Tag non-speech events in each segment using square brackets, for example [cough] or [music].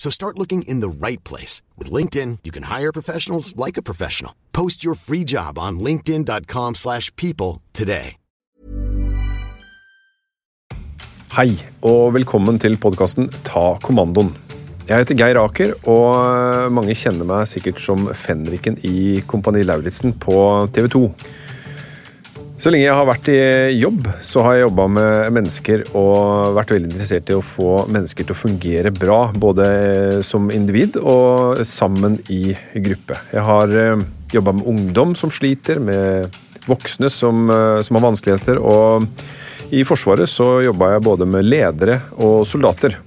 So start looking in the right place. With LinkedIn, you can hire professionals like a professional. Post your free job on linkedin.com slash people today. Hei, og velkommen til podkasten Ta kommandoen. Jeg heter Geir Aker, og mange kjenner meg sikkert som fenriken i Kompani Lauritzen på TV 2. Så lenge jeg har vært i jobb, så har jeg jobba med mennesker og vært veldig interessert i å få mennesker til å fungere bra, både som individ og sammen i gruppe. Jeg har jobba med ungdom som sliter, med voksne som, som har vanskeligheter, og i Forsvaret så jobba jeg både med ledere og soldater.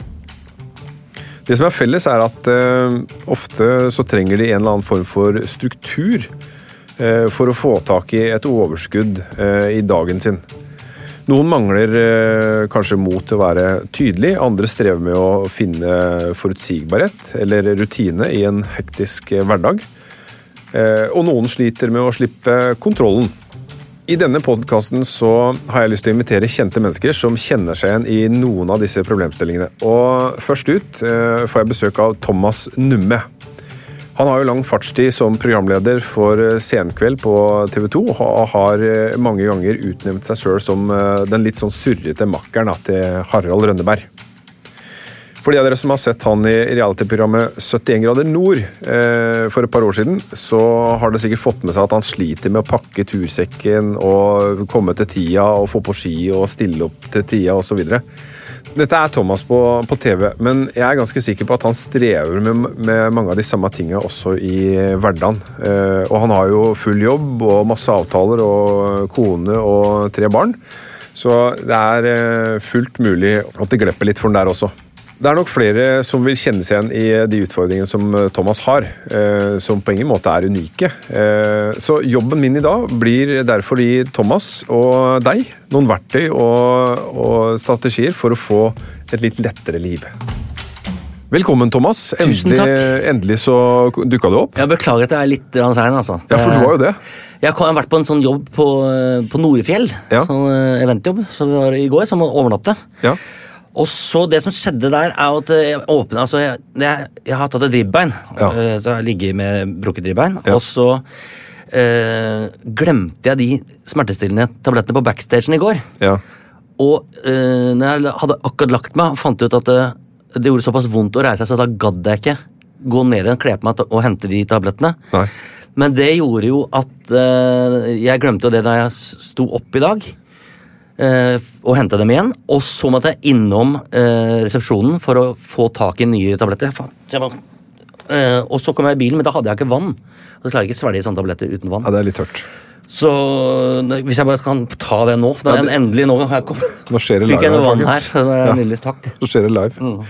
Det som er felles, er at eh, ofte så trenger de en eller annen form for struktur eh, for å få tak i et overskudd eh, i dagen sin. Noen mangler eh, kanskje mot til å være tydelig, andre strever med å finne forutsigbarhet eller rutine i en hektisk eh, hverdag. Eh, og noen sliter med å slippe kontrollen. I denne podkasten har jeg lyst til å invitere kjente mennesker som kjenner seg igjen i noen av disse problemstillingene. Og Først ut eh, får jeg besøk av Thomas Numme. Han har jo lang fartstid som programleder for Senkveld på TV 2 og har eh, mange ganger utnevnt seg sjøl som eh, den litt sånn surrete makkeren til Harald Rønneberg. For de av dere som har sett han i realityprogrammet 71 grader nord eh, for et par år siden, så har dere sikkert fått med seg at han sliter med å pakke tursekken og komme til tida og få på ski og stille opp til tida osv. Dette er Thomas på, på, TV, men jeg er ganske sikker på at han strever med, med mange av de samme tingene også i hverdagen. Eh, og han har jo full jobb og masse avtaler og kone og tre barn. Så det er eh, fullt mulig at det glepper litt for han der også. Det er nok flere som vil kjenne seg igjen i de utfordringene som Thomas har, eh, som på ingen måte er unike. Eh, så jobben min i dag blir derfor å gi Thomas og deg noen verktøy og, og strategier for å få et litt lettere liv. Velkommen, Thomas. Endelig, endelig så dukka du opp. Jeg beklager at jeg er litt sein. Altså. Ja, for du var jo det. Jeg har vært på en sånn jobb på, på Norefjell. Ja. Sånn eventjobb som vi var i går, som overnatte. Ja. Og så Det som skjedde der, er at jeg åpna altså jeg, jeg, jeg har tatt et ribbein. Ja. eh, Så jeg har ligget med brukket ribbein. Ja. Og så øh, glemte jeg de smertestillende tablettene på backstagen i går. Ja. Og øh, når jeg hadde akkurat lagt meg, fant jeg ut at det, det gjorde såpass vondt å reise seg, så da gadd jeg ikke gå ned igjen, kle på meg og hente de tablettene. Nei. Men det gjorde jo at øh, jeg glemte jo det da jeg sto opp i dag. Eh, og hente dem igjen. Og så måtte jeg innom eh, resepsjonen for å få tak i nye tabletter. Jeg fant- jeg var, eh, og så kom jeg i bilen, men da hadde jeg ikke vann. Og jeg klarer ikke svelge sånne tabletter uten vann. ja, det er litt tørt. Så hvis jeg bare kan ta det nå for det er det- endelig nå her kom, Nå skjer det Fikk jeg live noe vann her. Så det er Ja. en lille takk. Nå skjer det live.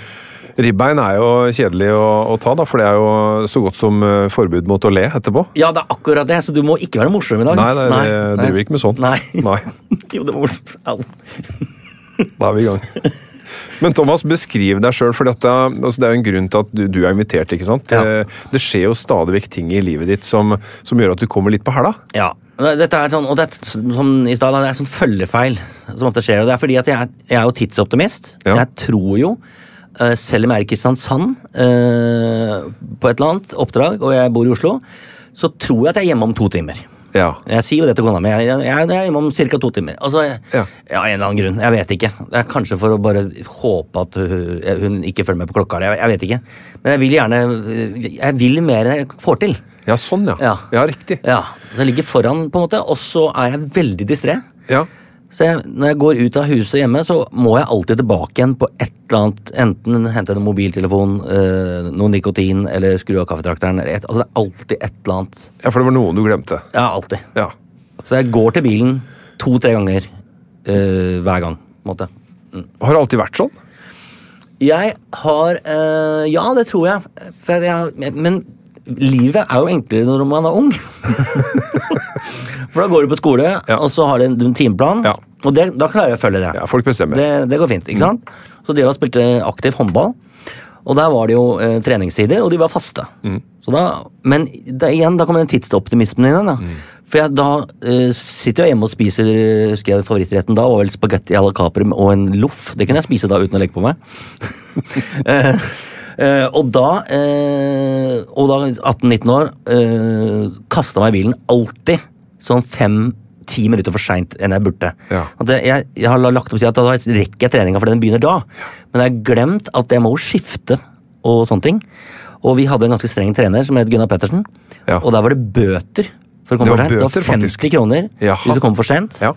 Ribbein er jo kjedelig å, å ta, da, for det er jo så godt som eh, forbud mot å le etterpå. Ja, det er akkurat det, så du må ikke være morsom i dag. Nei, det, det driver ikke med sånt. Nei. Nei. [laughs] jo, det var morsomt. [laughs] Da er vi i gang. Men Thomas, beskriv deg sjøl, for dette, altså det er jo en grunn til at du, du er invitert. ikke sant? Ja. Det, det skjer jo stadig vekk ting i livet ditt som, som gjør at du kommer litt på hæla. Ja. Dette er sånn, og det som i stad, det er sånn følgefeil som ofte skjer. og Det er fordi at jeg, jeg er jo tidsoptimist. Ja. Jeg tror jo, eh, selv om jeg er i Kristiansand eh, på et eller annet oppdrag, og jeg bor i Oslo, så tror jeg at jeg er hjemme om to timer. Ja. Jeg sier jo det til kona mi. Jeg, jeg, jeg er hjemme om ca. to timer. Altså, Ja. ja. en eller annen grunn. Jeg vet ikke. Det er kanskje for å bare håpe at hun, hun ikke følger med på klokka. Jeg, jeg vet ikke. Men jeg vil gjerne Jeg vil mer enn jeg får til. ja, sånn ja. Ja. Ja, riktig. Ja, Så jeg ligger foran, på en måte, og så er jeg veldig distré. Ja. Så jeg, når jeg går ut av huset hjemme, så må jeg alltid tilbake igjen på et eller annet. Enten hente en mobiltelefon, øh, noe nikotin, eller skru av kaffetrakteren. Eller et, altså det er alltid et eller annet. ja, for det var noen du glemte. Ja, alltid. Ja. Så jeg går til bilen to-tre ganger øh, hver gang. Måte. Mm. Har det alltid vært sånn? Jeg har øh, Ja, det tror jeg. Jeg. Men, men livet er jo enklere når man er ung. [laughs] For da går du på skole, Ja. og så har du en, en timeplan. Ja. Og det, da klarer jeg å følge det. Ja, folk bestemmer. Det, det går fint. ikke sant? Så de har spilt eh, aktiv håndball. Og der var det jo eh, treningstider, og de var faste. Så da, men da, igjen, da kommer den tidsoptimismen inn igjen. Mm. For jeg, da eh, sitter jeg hjemme og spiser eh, husker jeg favorittretten da, var vel spagetti à la Capri og en loff. Det kunne jeg spise da uten å legge på meg. [laughs] Eh, eh, og da, eh, og da 18-19 år, uh, kasta meg i bilen alltid sånn fem-ti minutter for seint enn jeg burde. Ja. Jeg, jeg, har lagt opp til at da rekker jeg treninga fordi den begynner da. Men jeg har glemt at jeg må skifte og sånne ting. Og vi hadde en ganske streng trener som het Gunnar Pettersen. Ja. Og der var det bøter for å komme for sent. Det var 50 faktisk. kroner Jaha. hvis du kom for sent. Ja.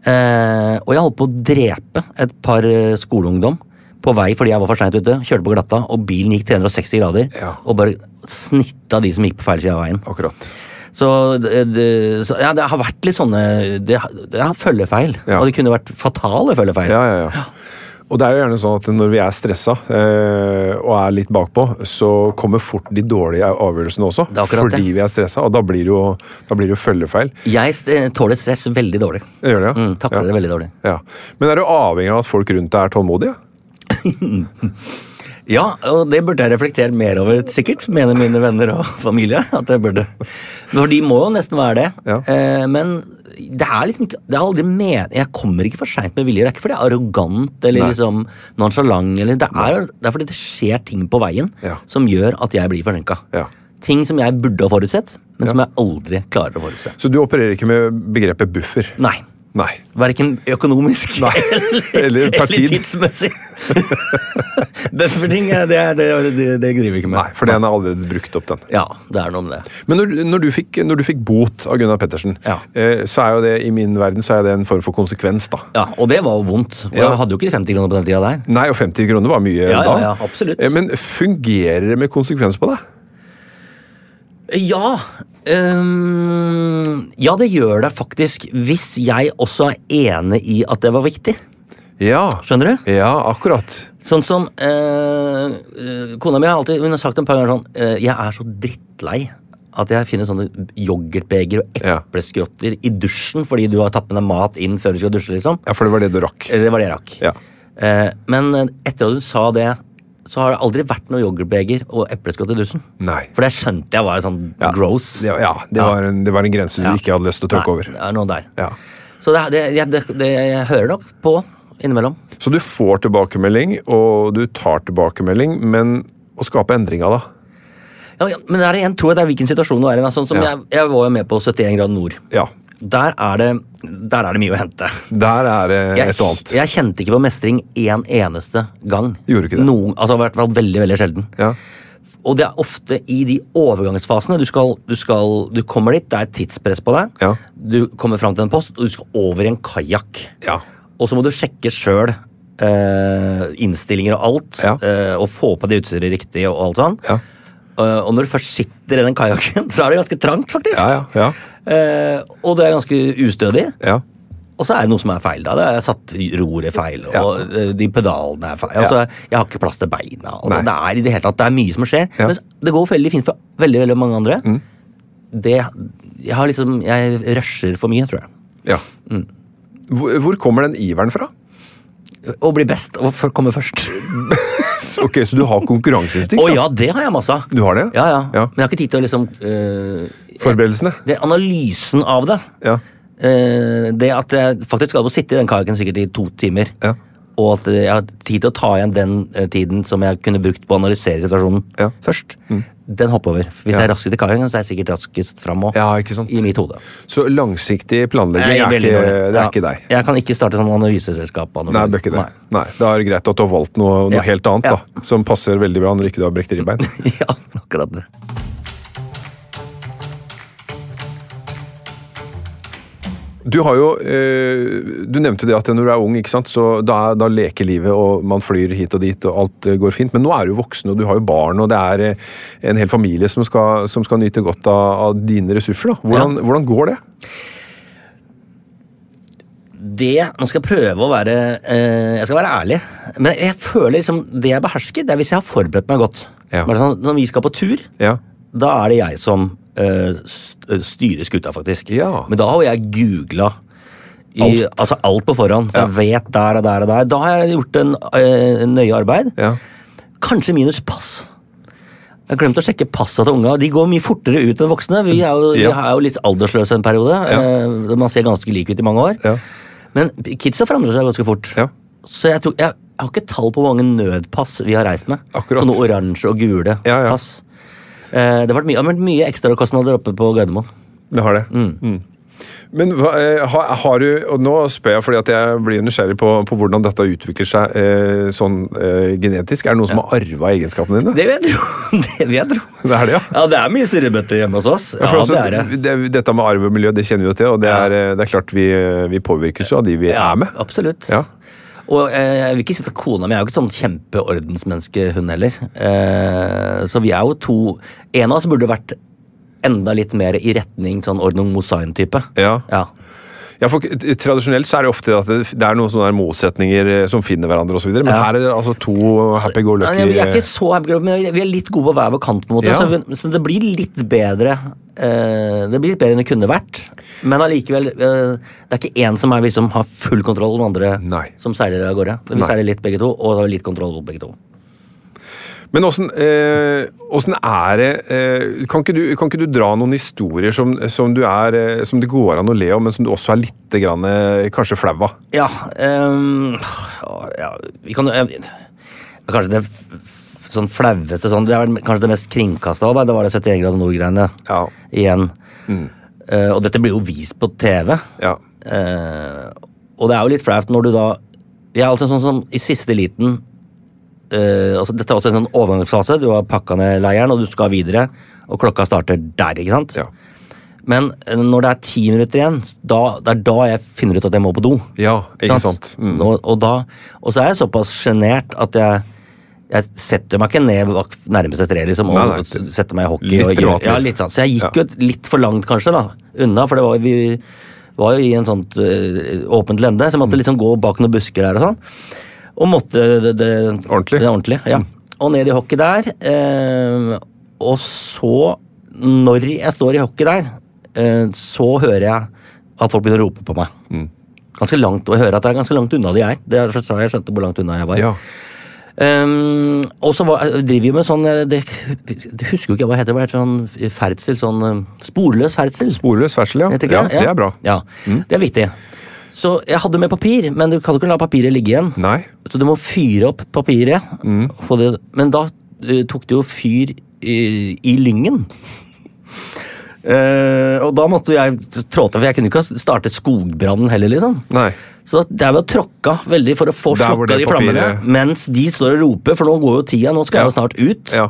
Eh, og jeg holdt på å drepe et par eh, skoleungdom på vei fordi jeg var for seint ute. Kjørte på glatta, og bilen gikk 360 grader. Ja. Og bare snitta de som gikk på feil side av veien. Akkurat. Så, det, så ja, det har vært litt sånne Det, det har følgefeil. Ja. Og det kunne vært fatale følgefeil. Ja, ja, ja. Og det er jo gjerne sånn at når vi er stressa eh, og er litt bakpå, så kommer fort de dårlige avgjørelsene også. Er fordi det. vi er stressa, og da blir det jo, da blir det jo følgefeil. Jeg st- tåler stress veldig dårlig. Gjør det, ja? Mm, takler ja. det veldig dårlig. Ja. Men er du avhengig av at folk rundt deg er tålmodige? [laughs] Ja, og det burde jeg reflektere mer over, sikkert, mener mine venner og [laughs] familie. at jeg burde. For de må jo nesten være det. Ja. Eh, men det er liksom det er aldri men Jeg kommer ikke for seint med vilje. Det er ikke fordi jeg er arrogant eller Nei. liksom nonchalant. Eller det, er, det er fordi det skjer ting på veien Ja. som gjør at jeg blir forsinka. Ja. Ting som jeg burde ha forutsett, men Ja. som jeg aldri klarer å forutse. Så du opererer ikke med begrepet buffer? Nei. Nei. Verken økonomisk Nei. [laughs] Eller eller tid. tidsmessig. [laughs] Bufferting, det, det, det, det driver vi ikke med. Nei, for den er allerede brukt opp, den. Ja, det er noe med det. Men når, når, du fikk, når du fikk bot av Gunnar Pettersen, Ja. eh, så er jo det i min verden så er det en form for konsekvens, da. Ja, Og det var jo vondt. For Ja. Jeg hadde jo ikke 50 kroner på den tida der. Nei, og 50 kroner var mye Ja, ja, da. ja, absolutt. Eh, Men fungerer det med konsekvens på deg? Ja Um, Ja, det gjør det faktisk. Hvis jeg også er enig i at det var viktig. Ja. Skjønner du? Ja, akkurat. Sånn som øh, Kona mi har alltid hun har sagt en par ganger sånn uh, Jeg er så drittlei at jeg finner sånne yoghurtbeger og Ja. epleskrotter i dusjen fordi du har tatt med deg mat inn før du skal dusje. liksom. Ja, for det var det du rakk. Det var det jeg rakk. Ja. Eh, men etter at hun sa det, så har det aldri vært noe yoghurtbeger og epleskudd i dusjen. Nei. For det skjønte jeg var sånn Ja. gross. Det, ja, det, Var en, det var en grense du Ja. ikke hadde lyst til å tråkke over. Det er noe der. Ja. Så det, det, jeg, det, det, hører nok på innimellom. Så du får tilbakemelding, og du tar tilbakemelding, men å skape endringer, da? Ja, men men der en, tror jeg det er hvilken situasjon du er i. Sånn som Ja. jeg, jeg var jo med på 71 grader nord. Ja. Der er det, der er det mye å hente. Der er det Jeg, et og annet. jeg kjente ikke på mestring én eneste gang. Gjorde ikke det? Noen, altså i hvert fall veldig, veldig sjelden. Ja. Og det er ofte i de overgangsfasene. Du, skal, du, skal, du kommer dit, det er tidspress på deg. Ja. Du kommer fram til en post, og du skal over i en kajakk. Ja. Og så må du sjekke sjøl eh, innstillinger og alt, Ja. eh, og få på det utstyret riktig og alt sånn. Eh, og når du først sitter i den kajakken, så er det ganske trangt, faktisk. Ja, ja, ja. Eh, og det er ganske ustødig. ja. Og så er det noe som er feil. da. Det er satt roret feil, og ja. de pedalene er feil. Altså, Jeg har ikke plass til beina. og Nei. Det er i det hele tatt, det er mye som skjer. Ja. Mm. Men det går veldig fint for veldig veldig mange andre. Det, jeg har liksom, jeg rusher for mye, tror jeg. Ja. Hvor, hvor kommer den iveren fra? Å bli best og komme først. [laughs] [laughs] Ok, Så du har konkurranseinstinkt? Å ja, det har jeg masse av. Du har det? Ja, ja. Ja. Men jeg har ikke tid til å liksom øh, Forberedelsene? Det er analysen av det. Ja. Uh, det at jeg faktisk skal sitte i den kajakken sikkert i to timer. Ja. Og at jeg har tid til å ta igjen den eh, tiden som jeg kunne brukt på å analysere situasjonen Ja. først. Den hopper over. Hvis jeg er raskest i kajakken, så er jeg sikkert raskest fram òg. I mitt hode. Så langsiktig planlegging er, ikke, det er ikke deg? Jeg kan ikke starte sånn analyseselskap. Nei, det er ikke det. Nei, Da er det greit at du har valgt noe, noe helt annet, da, som passer veldig bra når ikke du har brekt ribbein. Nei. [laughs] ja, akkurat det. Du har jo, eh, du nevnte det at når du er ung, ikke sant, så da, da leker livet, og man flyr hit og dit, og alt eh, går fint. Men nå er du voksen, og du har jo barn, og det er eh, en hel familie som skal, som skal nyte godt av, av dine ressurser. da. Hvordan, hvordan går det? det Nå skal jeg prøve å være Jeg skal være ærlig. Men jeg føler liksom det jeg behersker, det er hvis jeg har forberedt meg godt. Ja. Sånn, når vi skal på tur, Ja. da er det jeg som eh, st- skuta, faktisk. Ja. Men da har jeg googla i, Alt. altså alt på forhånd. Ja. jeg vet der og der og der. Da har jeg gjort en eh, nøye arbeid. ja. Kanskje minus pass. Jeg har glemt å sjekke passa til unga. De går mye fortere ut enn voksne. Vi er jo, vi er jo litt aldersløse en periode. Eh, man ser ganske lik ut i mange år. Ja. Men kidsa forandrer seg ganske fort. Ja. Så jeg, tror, jeg har ikke tall på hvor mange nødpass vi har reist med. Akkurat. Sånne oransje og gule Ja, ja. pass. Eh, det har vært mye, har mye ekstrakostnader oppe på Gardermoen. Det har det. Mm. Men hva, eh, har, har du Og nå spør jeg fordi at jeg blir nysgjerrig på, på hvordan dette utvikler seg eh, sånn eh, genetisk. Er det noen som har arva egenskapene dine? Det vil jeg tro. [laughs] Det vil jeg tro. Det er det, ja. Ja, det er mye surrebøtter hjemme hos oss. Ja, ja altså, det er det. det- Dette med arv og miljø, det kjenner vi jo til, og det er, eh, det er klart vi, vi påvirkes jo av de vi Ja, er med. Absolutt. Ja. Og eh, jeg vil ikke si at kona mi er jo ikke sånn kjempeordensmenneske, hun heller. Eh, så vi er jo to En av oss burde vært enda litt mer i retning sånn Ordnung Mosain-type. Ja. Ja. Ja, for Tradisjonelt så er det ofte at det, er noen sånne motsetninger eh, som finner hverandre osv., men Ja. her er det altså to happy-go-lucky Nei, vi er ikke så happy, men vi er litt gode på hver vår kant, på en måte. Ja. Så, vi, så det blir litt bedre. Uh, det blir litt bedre enn det kunne vært. Men allikevel, uh, det er ikke én som er, liksom, har full kontroll, og den andre Nei. som seiler av gårde. Vi Nei. seiler litt begge to, og har litt kontroll på begge to. Men åssen eh, er det eh, kan, ikke du, kan ikke du dra noen historier som, som, du er, eh, som det går an å le av, men som du også er litt grann, kanskje flau av? Ja, ehm, ja Vi kan Kanskje det sånn flaueste sånn Det er kanskje det mest kringkasta da. Det var det 71 grader nord-greiene Ja. igjen. Eh, og dette blir jo vist på TV. Ja. Eh, og det er jo litt flaut når du da Vi er alltid sånn som i siste liten eh, altså Dette er også en sånn overgangsfase. Du har pakka ned leiren, og du skal videre. Og klokka starter der, ikke sant? Ja. Men eh, når det er ti minutter igjen, da, det er da jeg finner ut at jeg må på do. ja, ikke sant? Mm. Og, og, da, og så er jeg såpass sjenert at jeg, jeg setter meg ikke ned bak nærmeste tre liksom, og Nei, nei, setter meg i hockey. litt og, gjør- ja, litt sånn. Så jeg gikk Ja. jo litt for langt kanskje da, unna, for det var, vi var jo i en sånt eh, åpent lende, så jeg Mm. måtte liksom gå bak noen busker der og sånn. Og måtte det, det, Ordentlig? Det, ordentlig, ja. Og ned i hockey der. Eh, og så, når jeg står i hockey der, eh, så hører jeg at folk begynner å rope på meg. Mm. Ganske langt, Og jeg hører at det er ganske langt unna de er. Det er så jeg skjønte hvor langt unna jeg var. Ja. Um, og så driver vi med sånn eh, det, det husker jo ikke hva heter. Det heter sånn ferdsel, sånn eh, sporløs ferdsel. Sporløs ferdsel, ja. Ja. det? Er bra. Ja, Det er viktig. Så jeg hadde med papir, men du kan ikke la papiret ligge igjen. Nei. Så du må fyre opp papiret. Mm. det, men da uh, tok det jo fyr i, i lyngen. Uh, og da måtte jeg trå til, for jeg kunne ikke ha startet skogbrannen heller. liksom. Nei. Så der var tråkka veldig for å få slukka slokka de flammene. Mens de står og roper, for nå går jo tida, nå skal Ja. jeg jo snart ut. Ja.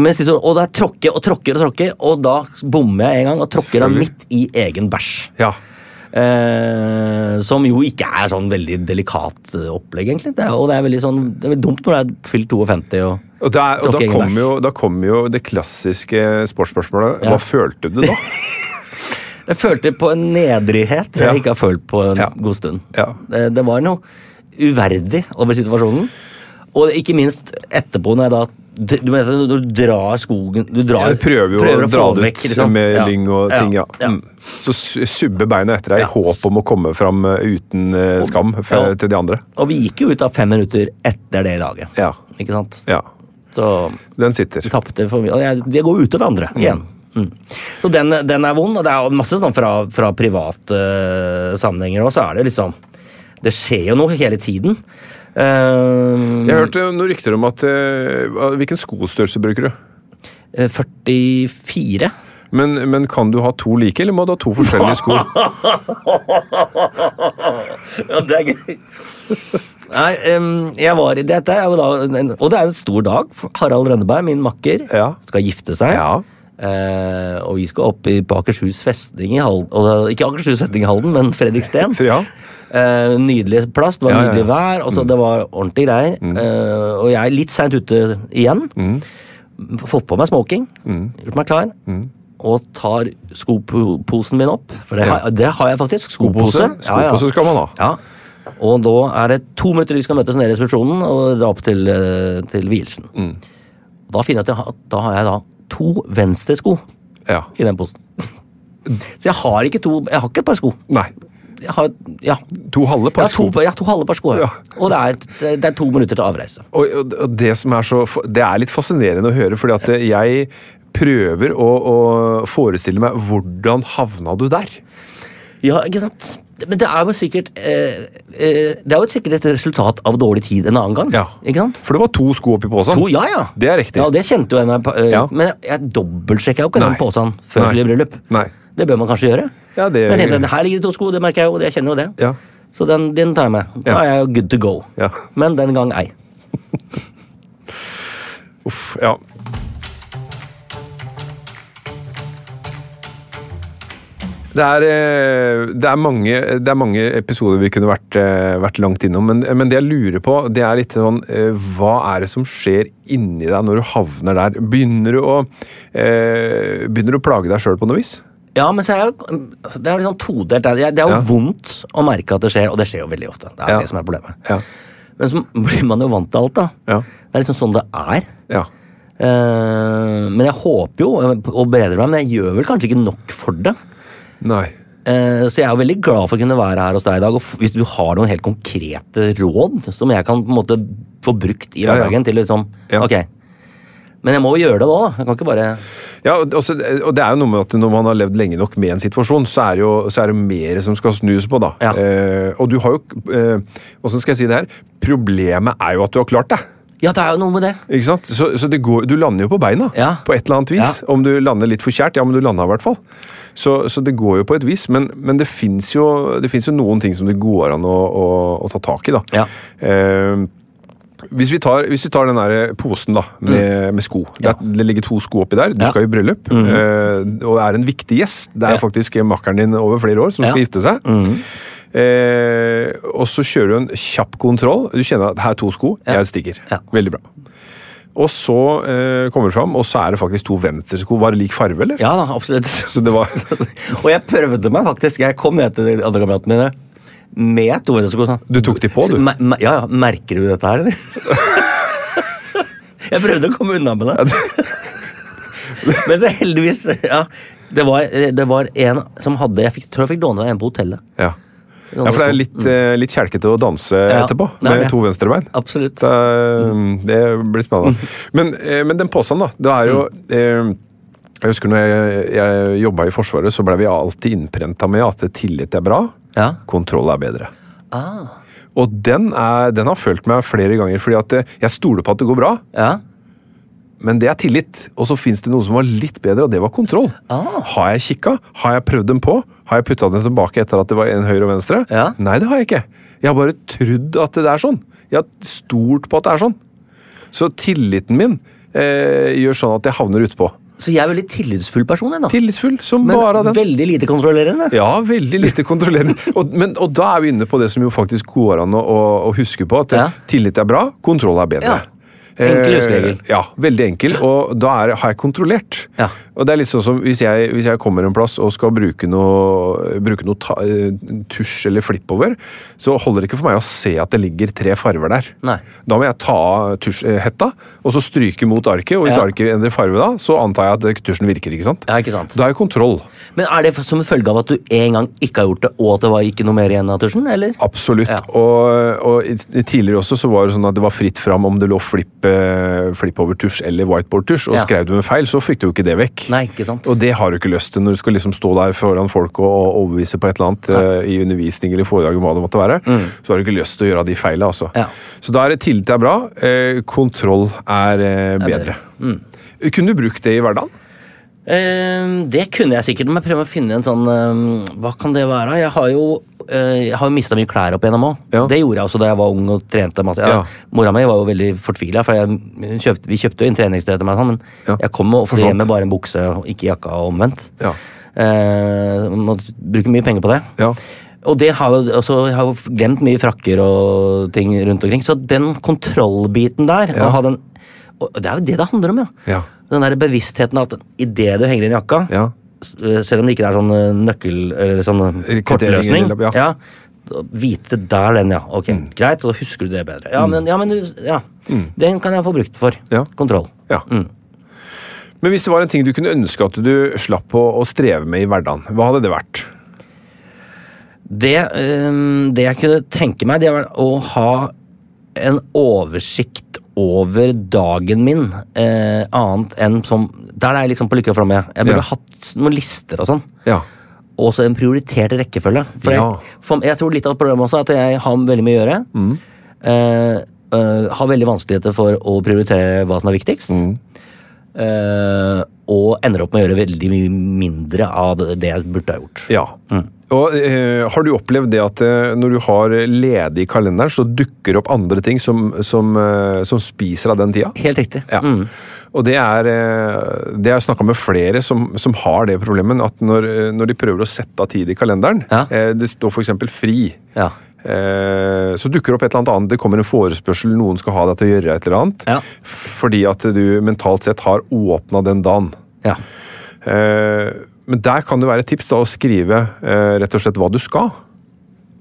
Mens de står, og der tråkker og tråkker og tråkker, og da bommer jeg en gang og tråkker av midt i egen bæsj. ja. Eh, som jo ikke er sånn veldig delikat eh, opplegg, egentlig. Det er, og det er veldig sånn, det er veldig dumt når det er fylt 52 og Og, der, og da kommer jo, da kommer jo det klassiske sportsspørsmålet. Ja. Hva følte du da? [laughs] Jeg følte på en nedrighet jeg Ja. ikke har følt på en Ja. god stund. Ja. Det, det var noe uverdig over situasjonen. Og ikke minst etterpå, når jeg da du mener når du drar skogen Du drar, Jeg prøver prøver å dra det ut liksom. med Ja. lyng og ting, ja. ja. Mm. Så su- subbe beina etter deg Ja. i håp om å komme fram eh, uten uh, skam for, Ja. til de andre. Og vi gikk jo ut av fem minutter etter det laget. Ja. Ikke sant? ja. Så Den sitter. vi tapte for mye. Det går utover andre igjen. Mm. Så den, den er vond, og det er masse sånn fra, fra private uh, sammenhenger òg, så er det liksom Det skjer jo noe hele tiden. Eh, Jeg hørte noen rykter om at uh, Hvilken skostørrelse bruker du? eh, 44. Men, men kan du ha to like, eller må du ha to forskjellige sko? [laughs] Ja, det er gøy. Nei, um, jeg var i dette jeg var da, Og det er en stor dag. Harald Rønneberg, min makker, Ja. skal gifte seg. Ja. Uh, og vi skal opp i, på Akershus festning i Halden. Og, ikke Akershus festning i Halden, men Fredriksten. [laughs] Ja. Eh, nydelig plass, det var Ja, nydelig vær, og så det var ordentlig greier. Eh, og jeg er litt seint ute igjen. Fått på meg smoking, gjort meg klar. Og tar skoposen min opp, for det, har, det har jeg faktisk. Skopose? Skopose, Ja, ja. Skopose skal man ha. Ja. Og da er det to minutter vi skal møtes nede i resepsjonen og dra opp til, eh, til vielsen. Mm. Da finner jeg at jeg har, da har jeg da to venstre sko Ja. i den posen. [laughs] Så jeg har ikke to Jeg har ikke et par sko. Nei. Har, ja, To halve par par Ja, to, sko. jeg to halve par sko. Ja. Ja. Og det er, det er to minutter til avreise. Og, og- og det som er så Det er litt fascinerende å høre, fordi at jeg prøver å, å forestille meg hvordan havna du der? Ja, ikke sant? Men det er jo sikkert eh, eh, Det er jo sikkert et resultat av dårlig tid en annen gang. Ja. Ikke sant? For det var to sko oppi posen. To, ja, ja. Det er riktig. Ja, det kjente jo en når eh, Ja. Men jeg, dobbeltsjekka jo ikke Nei. den posen før Nei. i bryllup. Nei. Det bør man kanskje gjøre. Ja, det- Men jeg tenkte, her ligger det to sko, det merker jeg jo, jeg kjenner jo det. Ja. Så den, den tar jeg med. Da er jeg jo good to go. Ja. Men den gang ei. [laughs] Uff, ja. Det er, eh, det, er mange, det er mange episoder vi kunne vært, eh, vært langt innom, men, men det jeg lurer på, det er litt sånn eh, Hva er det som skjer inni deg når du havner der? Begynner du å, begynner du å plage deg sjøl på noe vis? Ja, men så er jo Det er liksom todelt. Det er, det er jo Ja. vondt å merke at det skjer, og det skjer jo veldig ofte. Det er Ja. det som er problemet. Ja. Men så blir man jo vant til alt, da. Ja. Det er liksom sånn det er. Ja. Uh, men jeg håper jo å bedre meg, men jeg gjør vel kanskje ikke nok for det. Nei. Uh, Så jeg er jo veldig glad for å kunne være her hos deg i dag. Og hvis du har noen helt konkrete råd som jeg kan på en måte få brukt i hverdagen til liksom. Ok. Men jeg må jo gjøre det da. da. Jeg kan ikke bare Ja, og også, og det er jo noe med at når man har levd lenge nok med en situasjon, så er det jo, så er det mer som skal snus på, da. Ja. Eh, og du har jo eh, skal jeg si det her? Problemet er jo at du har klart det. Ja, det er jo noe med det. Ikke sant? Så, så det går, du lander jo på beina, Ja. på et eller annet vis. Ja. Om du lander litt for kjært, ja, men du landa i hvert fall. Så, så det går jo på et vis, men, men det fins jo, jo noen ting som det går an å, å, å ta tak i, da. Ja. Eh, hvis vi, tar, hvis vi tar den der posen da, med, med sko. Det, er- det ligger to sko oppi der. Du Mm. Skal i bryllup eh, og er en viktig gjest. Det er faktisk makkeren din over flere år som skal. Mm. gifte seg. Eh, og så kjører du en kjapp kontroll. Du kjenner at her er to sko, Ja. jeg stikker. Ja. Veldig bra. Og så eh, kommer det fram, og så er det faktisk to venstresko. Var det lik farve, eller? Ja da, absolutt. Så det var [laughs] og jeg prøvde meg faktisk. Jeg kom ned til de andre kameratene mine med to sånn. Du tok de på, du? Me- Ja, ja. Merker du dette her, eller? [laughs] jeg prøvde å komme unna med det. [laughs] Men så heldigvis ja, det, var, det var en som hadde Jeg fikk, tror jeg fikk låne en på hotellet. Ja. ja, for det er litt, mm. litt kjelkete å danse Ja, etterpå, med er med to venstrebein. Absolutt. Det, det blir spennende. Men, eh, men den posen, da. Det er jo eh, Jeg husker når jeg, jeg jobba i Forsvaret, så ble vi alltid innprenta med at tillit er bra, Ja. kontroll er bedre. Ah. Og den, er, den har følt meg flere ganger, fordi at eh, jeg stoler på at det går bra. Ja. Men det er tillit. Og så fins det noe som var litt bedre, og det var kontroll. Ah. Har jeg kikka? Har jeg prøvd dem på? Har jeg putta dem tilbake etter at det var en høyre og venstre? Ja. Nei, det har jeg ikke. Jeg har bare trodd at det er sånn. Jeg har stolt på at det er sånn. Så tilliten min eh, gjør sånn at jeg havner utpå. Så jeg er veldig tillitsfull person, jeg, da. Tillitsfull som Men bare den. veldig lite kontrollerende. Ja, veldig lite kontrollerende. Og, men, og da er vi inne på det som jo faktisk går an å, å, å huske på. At Ja. tillit er bra, kontroll er bedre. Ja. Enkel huskeregel. Eh, ja, veldig enkel, og da er, har jeg kontrollert. Ja. Og det er litt sånn som hvis jeg, hvis jeg kommer en plass og skal bruke noe, bruke noe ta, eh, tusj eller flippover, så holder det ikke for meg å se at det ligger tre farver der. Nei. Da må jeg ta av tusjhetta og så stryke mot arket, og hvis Ja. arket endrer farve da, så antar jeg at tusjen virker, ikke sant? Ja, ikke sant. Da har jeg kontroll. Men er det som en følge av at du en gang ikke har gjort det, og at det var ikke noe mer igjen av tusjen, eller? Absolutt. Ja. Og, og tidligere også så var det sånn at det var fritt fram om det lå flip, flip-over-tusj eller whiteboard-tusj, og Ja. skrev du med feil, så fikk du jo ikke det vekk. Nei, ikke sant. Og det har du ikke lyst til når du skal liksom stå der foran folk og, overbevise på et eller annet uh, i undervisning eller foredrag, hva det måtte være. Så har du ikke lyst til å gjøre de feilene, altså. Mm. Ja. Så da er det tillit er bra, uh, kontroll er uh, bedre. Mm. Kunne du brukt det i hverdagen? Det kunne jeg sikkert, men jeg prøver å finne en sånn Hva kan det være? Jeg har jo jeg har jo mista mye klær opp igjennom òg. Ja. Det gjorde jeg også da jeg var ung og trente masse. Ja. Mora mi var jo veldig fortvila, for jeg, kjøpte, vi kjøpte jo inn treningstøy til meg, sånn, men Ja. jeg kom ofte hjem med bare en bukse og ikke jakka og omvendt. Ja. Eh, måtte bruke mye penger på det. Ja. Og det har jo, altså, jeg har jo glemt mye frakker og ting rundt omkring. Så den kontrollbiten der Ja. den, og Det er jo det det handler om, ja. Ja. Den der bevisstheten at idet du henger inn jakka, selv om det ikke er sånn eh, nøkkel eller sånn eh, kortløsning ja. ja. Vite der den, ja. Ok, greit, og da husker du det bedre. Ja, men, ja, men ja. Mm. Den kan jeg få brukt for. Ja. Kontroll. Ja. Mm. Men hvis det var en ting du kunne ønske at du slapp å, å streve med i hverdagen, hva hadde det vært? Det, eh, det jeg kunne tenke meg, det var å ha en oversikt over dagen min, eh, annet enn som Der er jeg liksom på lykke og flamme. Jeg burde Ja. hatt noen lister og sånn. Ja. Og så en prioritert rekkefølge. For, Ja. jeg, for jeg tror litt av problemet også er at jeg har veldig mye å gjøre. Mm. Eh, eh, har veldig vanskeligheter for å prioritere hva som er viktigst. Mm. Eh, og ender opp med å gjøre veldig mye mindre av det, jeg burde ha gjort. Ja. Og eh, Har du opplevd det at eh, når du har ledig i kalenderen, så dukker opp andre ting som, som, eh, som spiser av den tida? Helt riktig. Ja. Mm. Og det er eh, Det har jeg snakka med flere som, som har det problemet, at når, eh, når de prøver å sette av tid i kalenderen, Ja. eh, det står f.eks. fri, Ja. så dukker det opp et eller annet det kommer en forespørsel, noen skal ha deg til å gjøre et eller annet, Ja. fordi at du mentalt sett har åpna den dagen. ja. Men der kan det være et tips da, å skrive eh, rett og slett hva du skal.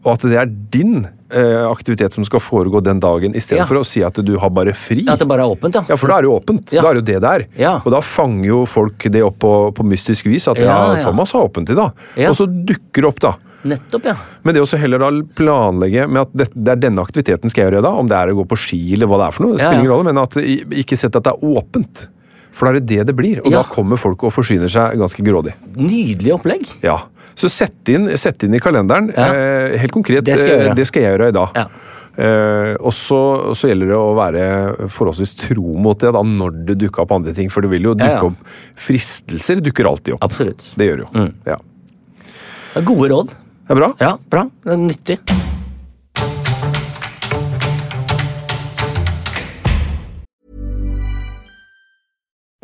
Og at det er din eh, aktivitet som skal foregå den dagen, istedenfor Ja. for å si at du har bare fri. At det bare er åpent, ja. Ja, for da er det jo åpent. Ja. Da er det jo det det er. Ja. Og da fanger jo folk det opp på, på mystisk vis. At ja. Thomas har åpent i dag. Og så dukker det opp, da. Nettopp, ja. Men det å heller da planlegge med at det, det er denne aktiviteten skal jeg gjøre da, om det er å gå på ski eller hva det er for noe, det spiller ingen rolle, men at ikke sett at det er åpent. For da er det det det blir, og Ja. da kommer folk og forsyner seg ganske grådig. Nydelig opplegg. Ja, Så sett inn, sett inn i kalenderen. Ja. Eh, helt konkret, Det skal jeg eh, det skal jeg gjøre i dag. Ja. Eh, og så, så gjelder det å være forholdsvis tro mot det da, når det dukker opp andre ting. For det vil jo dukke opp Fristelser dukker alltid opp. Absolutt. Det gjør det jo. Mm. Ja. Det er Gode råd. Det er bra. Ja, bra. Det er nyttig.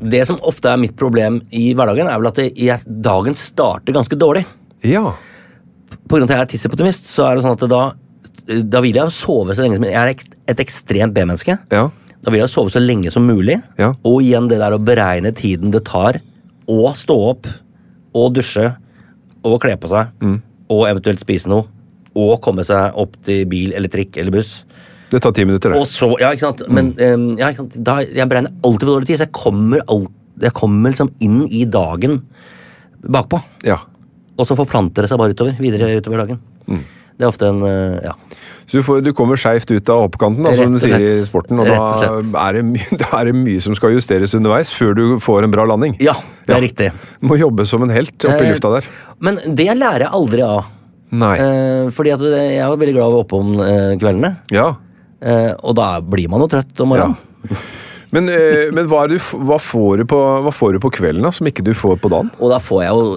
Det som ofte er mitt problem i hverdagen, er vel at jeg, dagen starter ganske dårlig. Ja. På grunn av at jeg er tisseoptimist, så er det sånn at da, da vil jeg sove så lenge som Jeg er et ekstremt B-menneske. Ja. Da vil jeg sove så lenge som mulig. Ja. Og igjen det der å beregne tiden det tar å stå opp og dusje og kle på seg Mm. og eventuelt spise noe og komme seg opp til bil eller trikk eller buss. Det tar ti minutter, det. Og så, ja, ikke sant? Men Mm. eh, ja, ikke sant? Da, jeg beregner alltid for dårlig tid, så jeg kommer, alt, jeg kommer liksom inn i dagen bakpå. Ja. Og så forplanter det seg bare utover, videre utover dagen. Mm. Det er ofte en eh, ja. Så du, får, du kommer skeivt ut av hoppkanten, da, som de sier i sporten. Og da er, det mye, [laughs] da er det mye som skal justeres underveis før du får en bra landing. ja, det er Ja. riktig. Må jobbe som en helt oppe i Eh, lufta der. Men det lærer jeg aldri av. Nei. Eh, fordi at jeg er veldig glad av å være oppe om eh, kveldene. Ja. Eh, og da blir man jo trøtt om morgenen. Men, eh, men hva, du, hva, får du på, hva får du på kvelden da, som ikke du får på dagen? Og da får jeg jo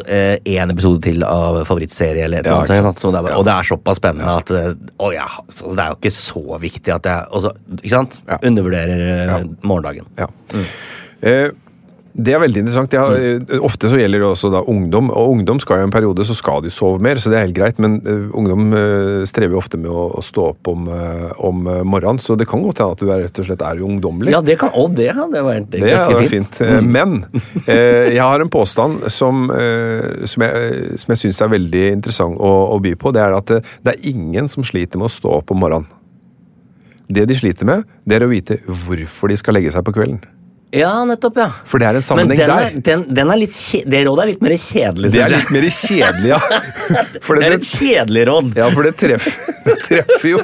én episode til av favorittserie. Eller et Ja, sånt. så det er, Og det er såpass spennende at eh, å, ja, så Det er jo ikke så viktig at jeg også, ikke sant? Ja. undervurderer eh, Ja. morgendagen. Ja. Eh, det er veldig interessant. Har- eh, ofte så gjelder det også da ungdom, og ungdom skal jo en periode så skal de sove mer, så det er helt greit, men eh, ungdom eh, strever jo ofte med å, stå opp om, eh, om morgenen, så det kan godt hende at du er, rett og slett er ungdommelig. Ja, det kan, og det hadde vært Det ganske fint. fint. Eh, Men eh, jeg har en påstand som, eh, som jeg, som jeg syns er veldig interessant å, å by på. Det er at det, det er ingen som sliter med å stå opp om morgenen. Det de sliter med, det er å vite hvorfor de skal legge seg på kvelden. Ja, nettopp, ja. For det er en sammenheng den der. er, den, den er litt det rådet er litt mer kjedelig, Det er litt mer kjedelig, ja. [laughs] Det er et kjedelig råd. ja, for det treffer, [laughs] det treffer jo.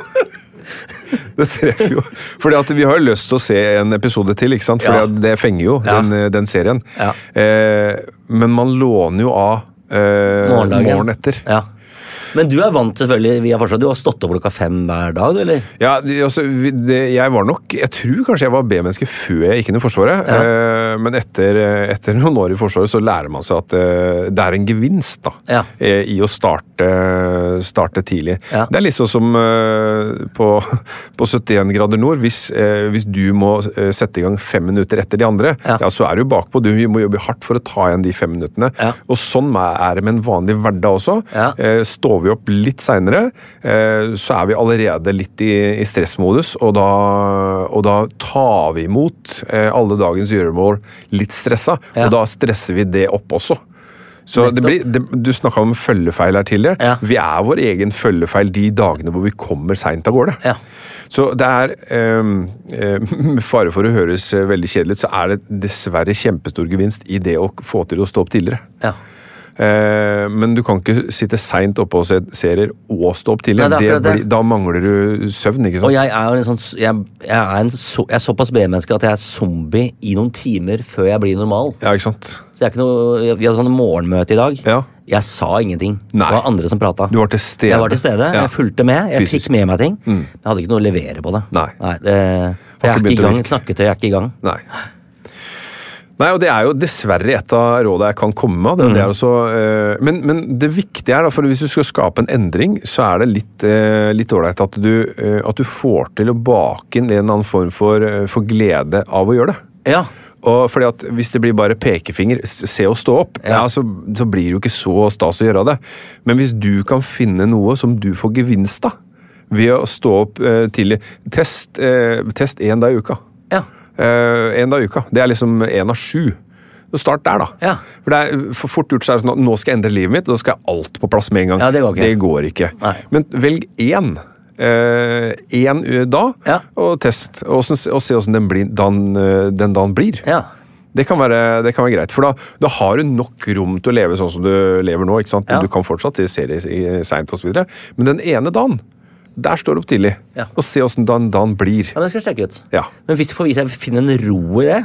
Det treffer jo. Fordi Vi har jo lyst til å se en episode til, ikke sant? for Ja. det fenger jo, Ja. den, den serien. Ja. Eh, men man låner jo av eh, morgen etter. Ja. Men du er vant selvfølgelig via fortsatt. Du har stått opp klokka fem hver dag, eller? Ja, altså, det, jeg var nok Jeg tror kanskje jeg var B-menneske før jeg gikk inn i Forsvaret. Eh, men etter, eh, etter noen år i Forsvaret så lærer man seg at eh, det er en gevinst da, Ja. i å starte, starte tidlig. Ja. Det er litt sånn som på, på 71 grader nord. Hvis, hvis du må sette i gang fem minutter etter de andre, Ja. ja. så er du bakpå. Du må jobbe hardt for å ta igjen de fem minuttene. Ja. Og sånn er det med en vanlig hverdag også. Ja. Eh, Står vi opp litt seinere, så er vi allerede litt i, stressmodus, og da, og da tar vi imot eh, alle dagens gjøremål litt stressa, Ja. og da stresser vi det opp også. Så det blir, det, Du snakka om følgefeil her tidligere. Ja. Vi er vår egen følgefeil de dagene hvor vi kommer seint av gårde. Ja. Så det er ehm, eh, [laughs] Med fare for å høres eh, veldig kjedelig ut, så er det dessverre kjempestor gevinst i det å få til å stå opp tidligere. Ja. Eh, men du kan ikke sitte seint oppe og se serier og stå opp tidlig. Nei, det blir, da mangler du søvn, ikke sant? Og jeg er en sånn jeg, jeg, er en så, jeg er såpass B-menneske at jeg er zombie i noen timer før jeg blir normal. Ja, ikke sant? Så jeg er ikke noe, Vi hadde sånn morgenmøte i dag. Ja. Jeg sa ingenting. Nei. Det var andre som prata. Du var til stede. Jeg var til stede, Ja. jeg fulgte med, jeg Fysisk. fikk med meg ting. Mm. jeg hadde ikke noe å levere på det. Nei. det, jeg er ikke i gang. Snakketøy er ikke i gang. Nei. Nei, og Det er jo dessverre et av rådene jeg kan komme med. Det, det er også, uh, men, men det viktige er, da, for hvis du skal skape en endring, så er det litt eh, ålreit at, du, eh, at du får til å bake inn en eller annen form for, for glede av å gjøre det. Ja. Og fordi at Hvis det blir bare pekefinger, se og stå opp, ja. så, så blir det jo ikke så stas å gjøre det. Men hvis du kan finne noe som du får gevinst av ved å stå opp tidlig Test test én dag i uka. Eh, en dag i uka. Det er liksom én av sju. Start der, da. Ja. For det er for fort gjort så det sånn at nå skal jeg endre livet mitt, og da skal jeg alt på plass med en gang. Ja, det går ikke. Det går ikke. Men velg én. Én uh, da, Ja. og test. Og, så- og se åssen den, den, eh, den dagen blir. ja. Det kan, være, det kan være greit, for da, da har du nok rom til å leve sånn som du lever nå. ikke sant? Ja. Du kan fortsatt se serier seint osv., men den ene dagen, der står opp tidlig. Ja. Og se åssen dagen, dagen blir. ja, det skal jeg sjekke ut. Ja. Men hvis du får vise deg finne en ro i det,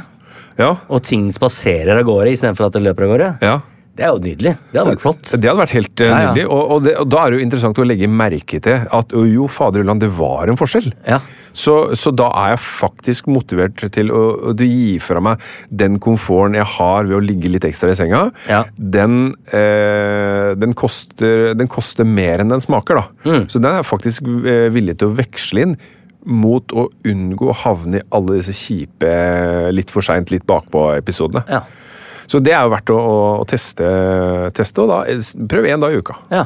Ja. og ting spaserer av gårde istedenfor at det løper av gårde, ja. det er jo nydelig. Det hadde vært flott. Det hadde vært helt ja. nydelig. Og, og, det, og da er det jo interessant å legge merke til at jo, faderullan, det var en forskjell. Ja. Så, så da er jeg faktisk motivert til å, å gi fra meg den komforten jeg har ved å ligge litt ekstra i senga. Ja. Den, eh, den, koster, den koster mer enn den smaker, da. Mm. Så den er jeg faktisk eh, villig til å veksle inn. mot å unngå å havne i alle disse kjipe litt for seint, litt bakpå-episodene. Ja. Så det er jo verdt å, å, å teste, teste, og da prøv én dag i uka. ja.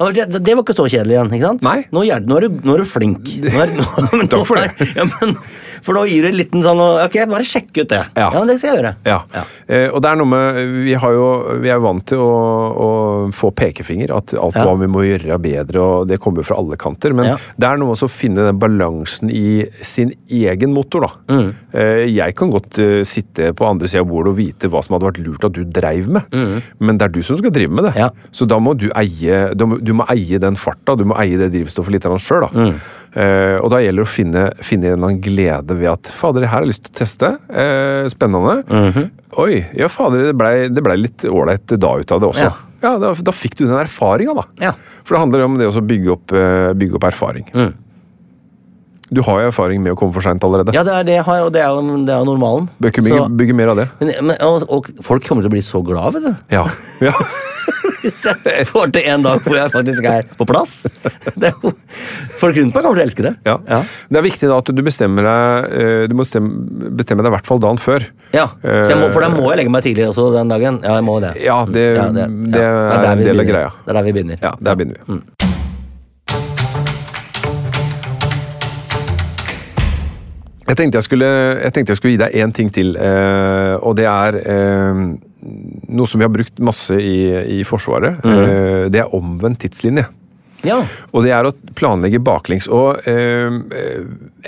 Ja, Det, det var ikke så kjedelig igjen, ikke sant? Nei. Nå, gjør- nå, er, du, nå er du flink. [laughs] Nå er, nå, men Takk for [laughs] det. er- Ja, men, for nå gir du en liten sånn Ok, bare sjekk ut det. Ja. ja men det skal jeg gjøre. Ja. Eh, og det er noe med Vi, har jo, vi er jo vant til å, å få pekefinger, at alt Ja. hva vi må gjøre er bedre, og det kommer jo fra alle kanter. Men Ja. det er noe med å finne den balansen i sin egen motor, da. Mm. Eh, jeg kan godt uh, sitte på andre sida av bordet og vite hva som hadde vært lurt at du dreiv med, men det er du som skal drive med det. Mm. Ja. Så da må du eie, da må, du må eie den farta, du må eie det drivstoffet litt sjøl. Mm. Eh, og da gjelder det å finne, finne en eller annen glede ved at fader, det her har jeg lyst til å teste. Eh, spennende. Mhm. Oi, ja fader, det blei ble litt ålreit da ut av det også. Ja. Ja, da, da fikk du den erfaringa, da. Ja. For det handler om det å bygge opp, eh, bygge opp erfaring. Mm. Du har jo erfaring med å komme for seint allerede. Ja, det er det jeg har, og det er jo, det er jo normalen. Bygge, bygge mer av det. men, men, og, og folk kommer til å bli så glad, vet du. Ja. ja. [laughs] [laughs] Hvis jeg får til en dag hvor jeg faktisk er på plass. Det er jo, folk rundt meg kommer til å elske det. Ja. Ja. Det er viktig da at du bestemmer deg eh, Du må bestemme, bestemme deg i hvert fall dagen før. Ja, må, For da må jeg legge meg tidlig også den dagen. Ja, jeg må det. Ja, det, Ja, det, ja. er en del av greia. Det er der vi begynner. Ja, der begynner vi. Jeg tenkte jeg, skulle, jeg tenkte jeg skulle gi deg én ting til, eh, og det er eh, noe som vi har brukt masse i, i Forsvaret. Eh, det er omvendt tidslinje. Ja. Og det er å planlegge baklengs. Og eh, eh,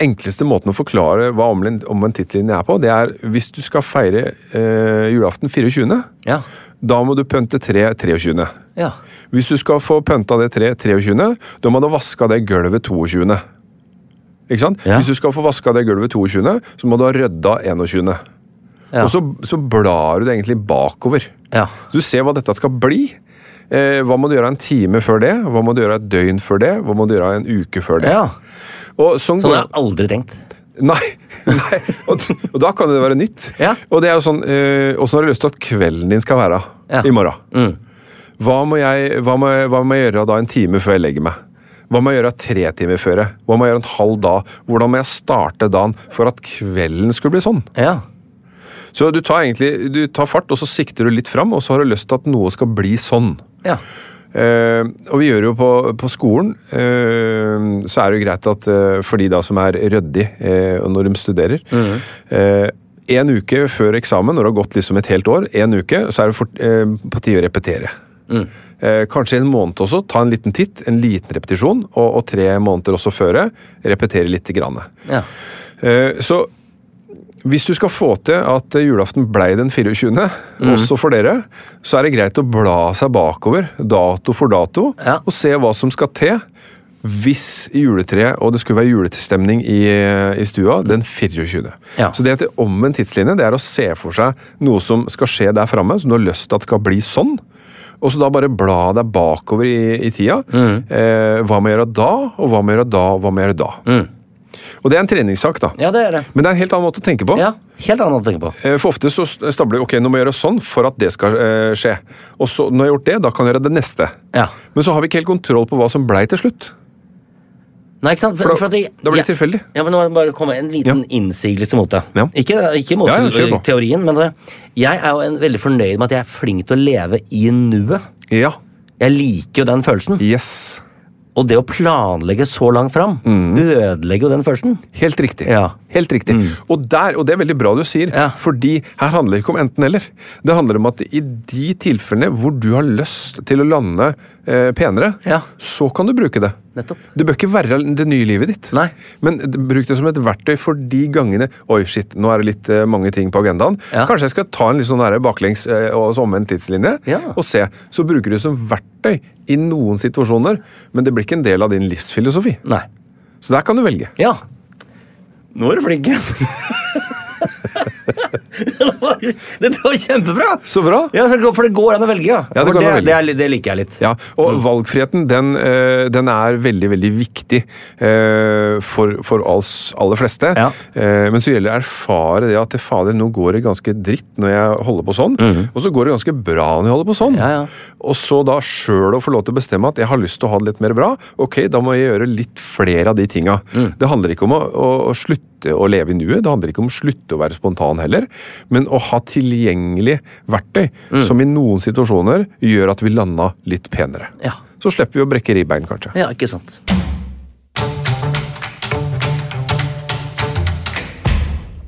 enkleste måten å forklare hva omvendt tidslinje er på, det er hvis du skal feire eh, julaften 24., Ja. da må du pønte tre 23. ja. Hvis du skal få pønta det tre 23., da må du vaske det gulvet 22. Ikke sant? Ja. Hvis du skal få vaska det gulvet 22., så må du ha rydda 21. Ja. Og så, så blar du det egentlig bakover. Ja. Du ser hva dette skal bli. Eh, hva må du gjøre en time før det? Hva må du gjøre et døgn før det? Hva må du gjøre en uke før det? ja. Og sånn Sånn går har jeg aldri tenkt. Nei. [laughs] nei. Og, og da kan det være nytt. Ja. Og det er jo sånn eh, Åssen har du lyst til at kvelden din skal være Ja. i morgen? Mm. Hva må, jeg, hva, må hva må jeg gjøre da en time før jeg legger meg? Hva må jeg gjøre tre timer før? Hva må jeg gjøre en halv dag? Hvordan må jeg starte dagen for at kvelden skulle bli sånn? Ja. Så du tar egentlig, du tar fart, og så sikter du litt fram, og så har du lyst til at noe skal bli sånn. Ja. Eh, og vi gjør jo på, på skolen, eh, så er det jo greit at eh, for de da som er ryddige eh, når de studerer eh, En uke før eksamen, når det har gått liksom et helt år, en uke, så er det for, eh, på tide å repetere. Eh, kanskje en måned også. Ta en liten titt, en liten repetisjon. Og, og tre måneder også føre. Repetere lite grann. Ja. Eh, så hvis du skal få til at julaften blei den 24., Mm. også for dere, så er det greit å bla seg bakover, dato for dato, Ja. og se hva som skal til hvis juletreet, og det skulle være julestemning i, i stua, den 24. Ja. Så det heter omvendt tidslinje. Det er å se for seg noe som skal skje der framme, som du har lyst til at skal bli sånn. Og så da bare bla deg bakover i, i tida. Mm. Eh, hva må jeg gjøre da, og hva må jeg gjøre da, og hva må jeg gjøre da? Og det er en treningssak, da. ja, det er det. Men det er en helt annen måte å tenke på. Ja, Helt annen måte å tenke på. Eh, For ofte så stabler vi ok, nå må jeg gjøre sånn for at det skal eh, skje. Og så, når jeg har gjort det, da kan jeg gjøre det neste. Ja. Men så har vi ikke helt kontroll på hva som blei til slutt. Nei, ikke sant? For da, at jeg- da blir det ja, tilfeldig. Ja, men Nå må jeg bare komme en liten innsigelse mot det. Ja. Ikke, ikke mot Ja, ja, teorien, men det, jeg er jo en, veldig fornøyd med at jeg er flink til å leve i nuet. Ja. Jeg liker jo den følelsen. Yes. Og det å planlegge så langt fram ødelegger jo den følelsen. Helt riktig. Ja. Helt riktig. Og, der, og det er veldig bra du sier, Ja. fordi her handler det ikke om enten-eller. Det handler om at i de tilfellene hvor du har lyst til å lande eh, penere, Ja. så kan du bruke det. Nettopp. Det bør ikke være det nye livet ditt. Nei. Men bruk det som et verktøy for de gangene Oi, shit, nå er det litt uh, mange ting på agendaen. Ja. Kanskje jeg skal ta en litt sånn baklengs uh, og omvendt tidslinje Ja. og se. Så bruker du det som verktøy i noen situasjoner, men det blir ikke en del av din livsfilosofi. Nei. Så der kan du velge. Ja. Nå er du flink igjen. [laughs] [laughs] Dette var kjempebra! Så bra! Ja, For det går an å velge, ja. Ja, det det, det, er, det liker jeg litt. Ja, og valgfriheten den, eh, den er veldig veldig viktig eh, for, for oss aller fleste. Ja. Eh, Men så gjelder det å erfare det at fader, nå går det ganske dritt når jeg holder på sånn, og så går det ganske bra når jeg holder på sånn. Ja, ja. Og så da sjøl å få lov til å bestemme at jeg har lyst til å ha det litt mer bra, ok, da må jeg gjøre litt flere av de tinga. Det handler ikke om å, å, å slutte å leve i nuet, det handler ikke om å slutte å være spontan heller, men å ha tilgjengelig verktøy som i noen situasjoner gjør at vi landa litt penere. Ja. Så slipper vi å brekke ribbein, kanskje. Ja, ikke sant.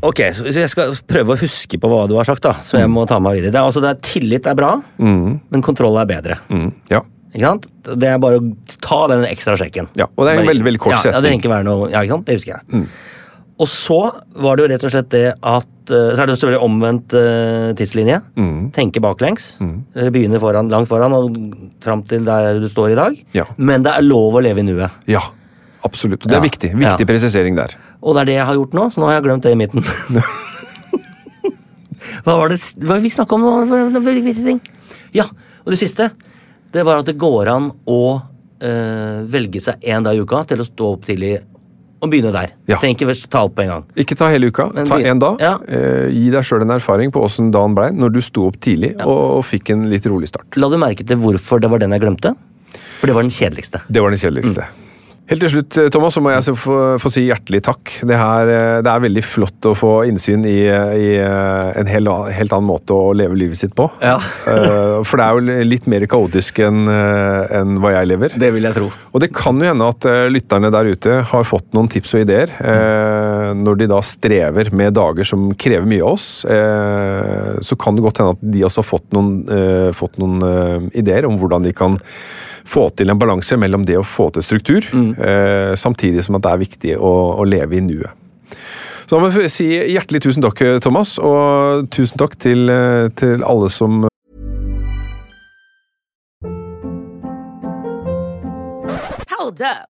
Ok, så jeg skal prøve å huske på hva du har sagt, da, så jeg må ta meg videre. Det er, altså, det er Tillit er bra, men kontroll er bedre. Mm, ja. Ikke sant? Det er bare å ta den ekstra sjekken. Ja, og det er en veldig, veldig kort ja, Ja, det trenger ikke være noe Ja, ikke sant? Det husker jeg. Og så var det jo rett og slett det at eh, Så er det jo selvfølgelig omvendt tidslinje. tidslinje. Tenke baklengs. Mm. Begynne foran, langt foran og fram til der du står i dag. Ja. Men det er lov å leve i nuet. ja, absolutt. Og det er Ja. viktig. Viktig Ja. presisering der. Og det er det jeg har gjort nå, så nå har jeg glemt det i midten. [laughs] Hva var det hva vi snakka om nå? Ja, og det siste, det var at det går an å øh, velge seg én dag i uka til å stå opp tidlig og begynne der. Ja. Trenger ikke først ta alt på en gang. Ikke ta hele uka, Men ta én dag. Ja. Eh, gi deg sjøl en erfaring på åssen dagen blei når du sto opp tidlig og, og fikk en litt rolig start. La du merke til hvorfor det var den jeg glemte? For det var den kjedeligste. Det var den kjedeligste. Helt til slutt, eh, Thomas, så må jeg få, få si hjertelig takk. Det, her, eh, det er veldig flott å få innsyn i, i eh, en hel, helt annen måte å leve livet sitt på. Ja. For det er jo litt mer kaotisk enn en hva jeg lever. Det vil jeg tro. Og det kan jo hende at lytterne der ute har fått noen tips og ideer når de da strever med dager som krever mye av oss. Så kan det godt hende at de også har fått noen, fått noen ideer om hvordan de kan få til en balanse mellom det å få til struktur, eh, samtidig som at det er viktig å, å leve i nuet. Så da må jeg si hjertelig tusen takk, Thomas, og tusen takk til, eh, til alle som Hold up.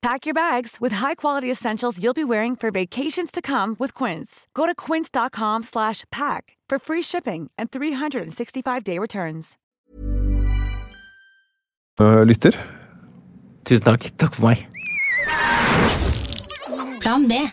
Pack your bags with high-quality essentials you'll be wearing for vacations to come with Quince. Go to quince.com slash pack for free shipping and 365-day returns. eh, lytter. Tusen takk. Takk for meg. Plan B.